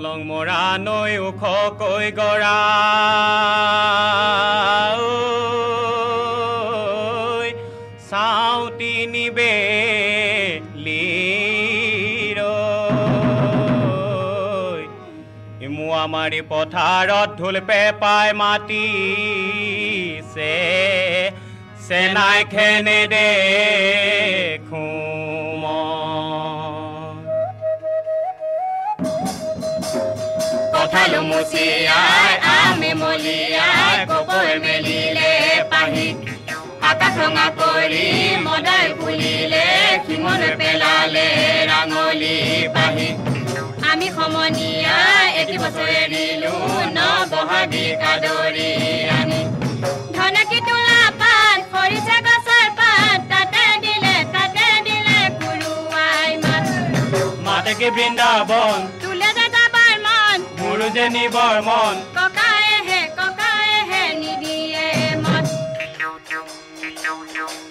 কলং মৰা নৈ ওখকৈ গৰা ঐ, চাওঁতি নিবে মোৱা মাৰি পথাৰত ঢোল পেপাই মাতিছে। চেনাই খেনে দেখো কঁঠালো মুচিয়াই আমি মলিয়াই কপৈ মেলিলে পাহি আকাশ ৰঙা কৰি মদাই ফুলিলে শিঙলৈ পেলালে ৰাঙলী পাহি আমি সমনীয়াই এটি বছৰে দিলো ন বহাগী কাদৰি আনি ধনকি তোলা পাত খৰিচা গছৰ পাত তাতে দিলে তাতে দিলে কুৰুৱাই মাত মাতেকে বৃন্দাবন গুৰুজনী বৰ্মন ককায়েহে ককায়েহে নিদিয়ে মত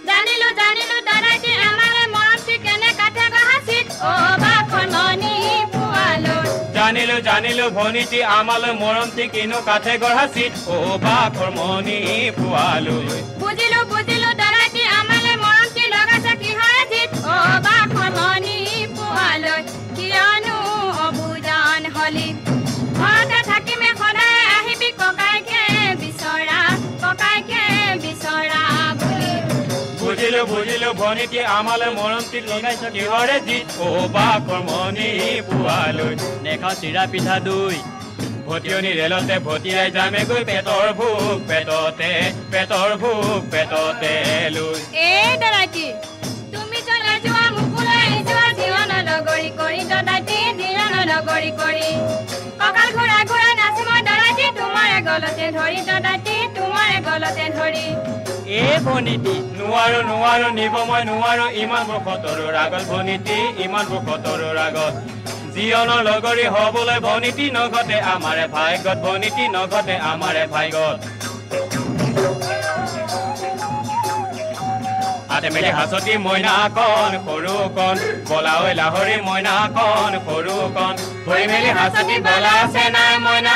জানিলো জানিলো দাদাই যে আমাৰে মৰম ঠিক কেনে কাঠে গহাচিত অবা খননি পোৱালৈ জানিলো জানিলো ভনীটি আমালৈ মৰম ঠিক কিনো কাঠে গঢ়াচিত অবা খৰমনি পোৱালৈ বুজিলো বুজিলো দাদাই যে আমালৈ মৰম ঠিক লগাইছে কিহৰে জিত অবা খৰমনি পোৱালৈ কিয়নো অবুজান হলি। ঘৰতে থাকিমে সদায় আহিবি ককাইকে বিচৰা ককাইকে বিচৰা বুলি। বুজিলো বুজিলো ভনীটি আমালৈ মৰমটি লগাইছ কিহৰে জিত অ বাখৰ মণি পোৱালৈ। নেখাওঁ চিৰা পিঠা দৈ ভটিয়নি ৰেলতে ভটিয়াই যামেগৈ পেটৰ ভোক পেটতে পেটৰ ভোক পেটতে লৈ। এই তুমি গলতে ধৰি দাদাটি তোমাৰে গলতে ধৰি। এ ভনীতি নোৱাৰো নোৱাৰো নিব মই নোৱাৰো ইমান বখতৰৰ আগত ভনীতি ইমান বখতৰৰ আগত জীৱনৰ লগৰী হবলৈ ভনীতি নঘটে আমাৰে ভাগ্যত ভনীতি নঘটে আমাৰে ভাগ্যত। হাতে মেলি হাঁচতি মইনা কণ সৰু কণ বলা ঐ লাহৰি মইনা কণ সৰু কণ। ধৰি মেলি হাঁচতি বলা আছে নাই মইনা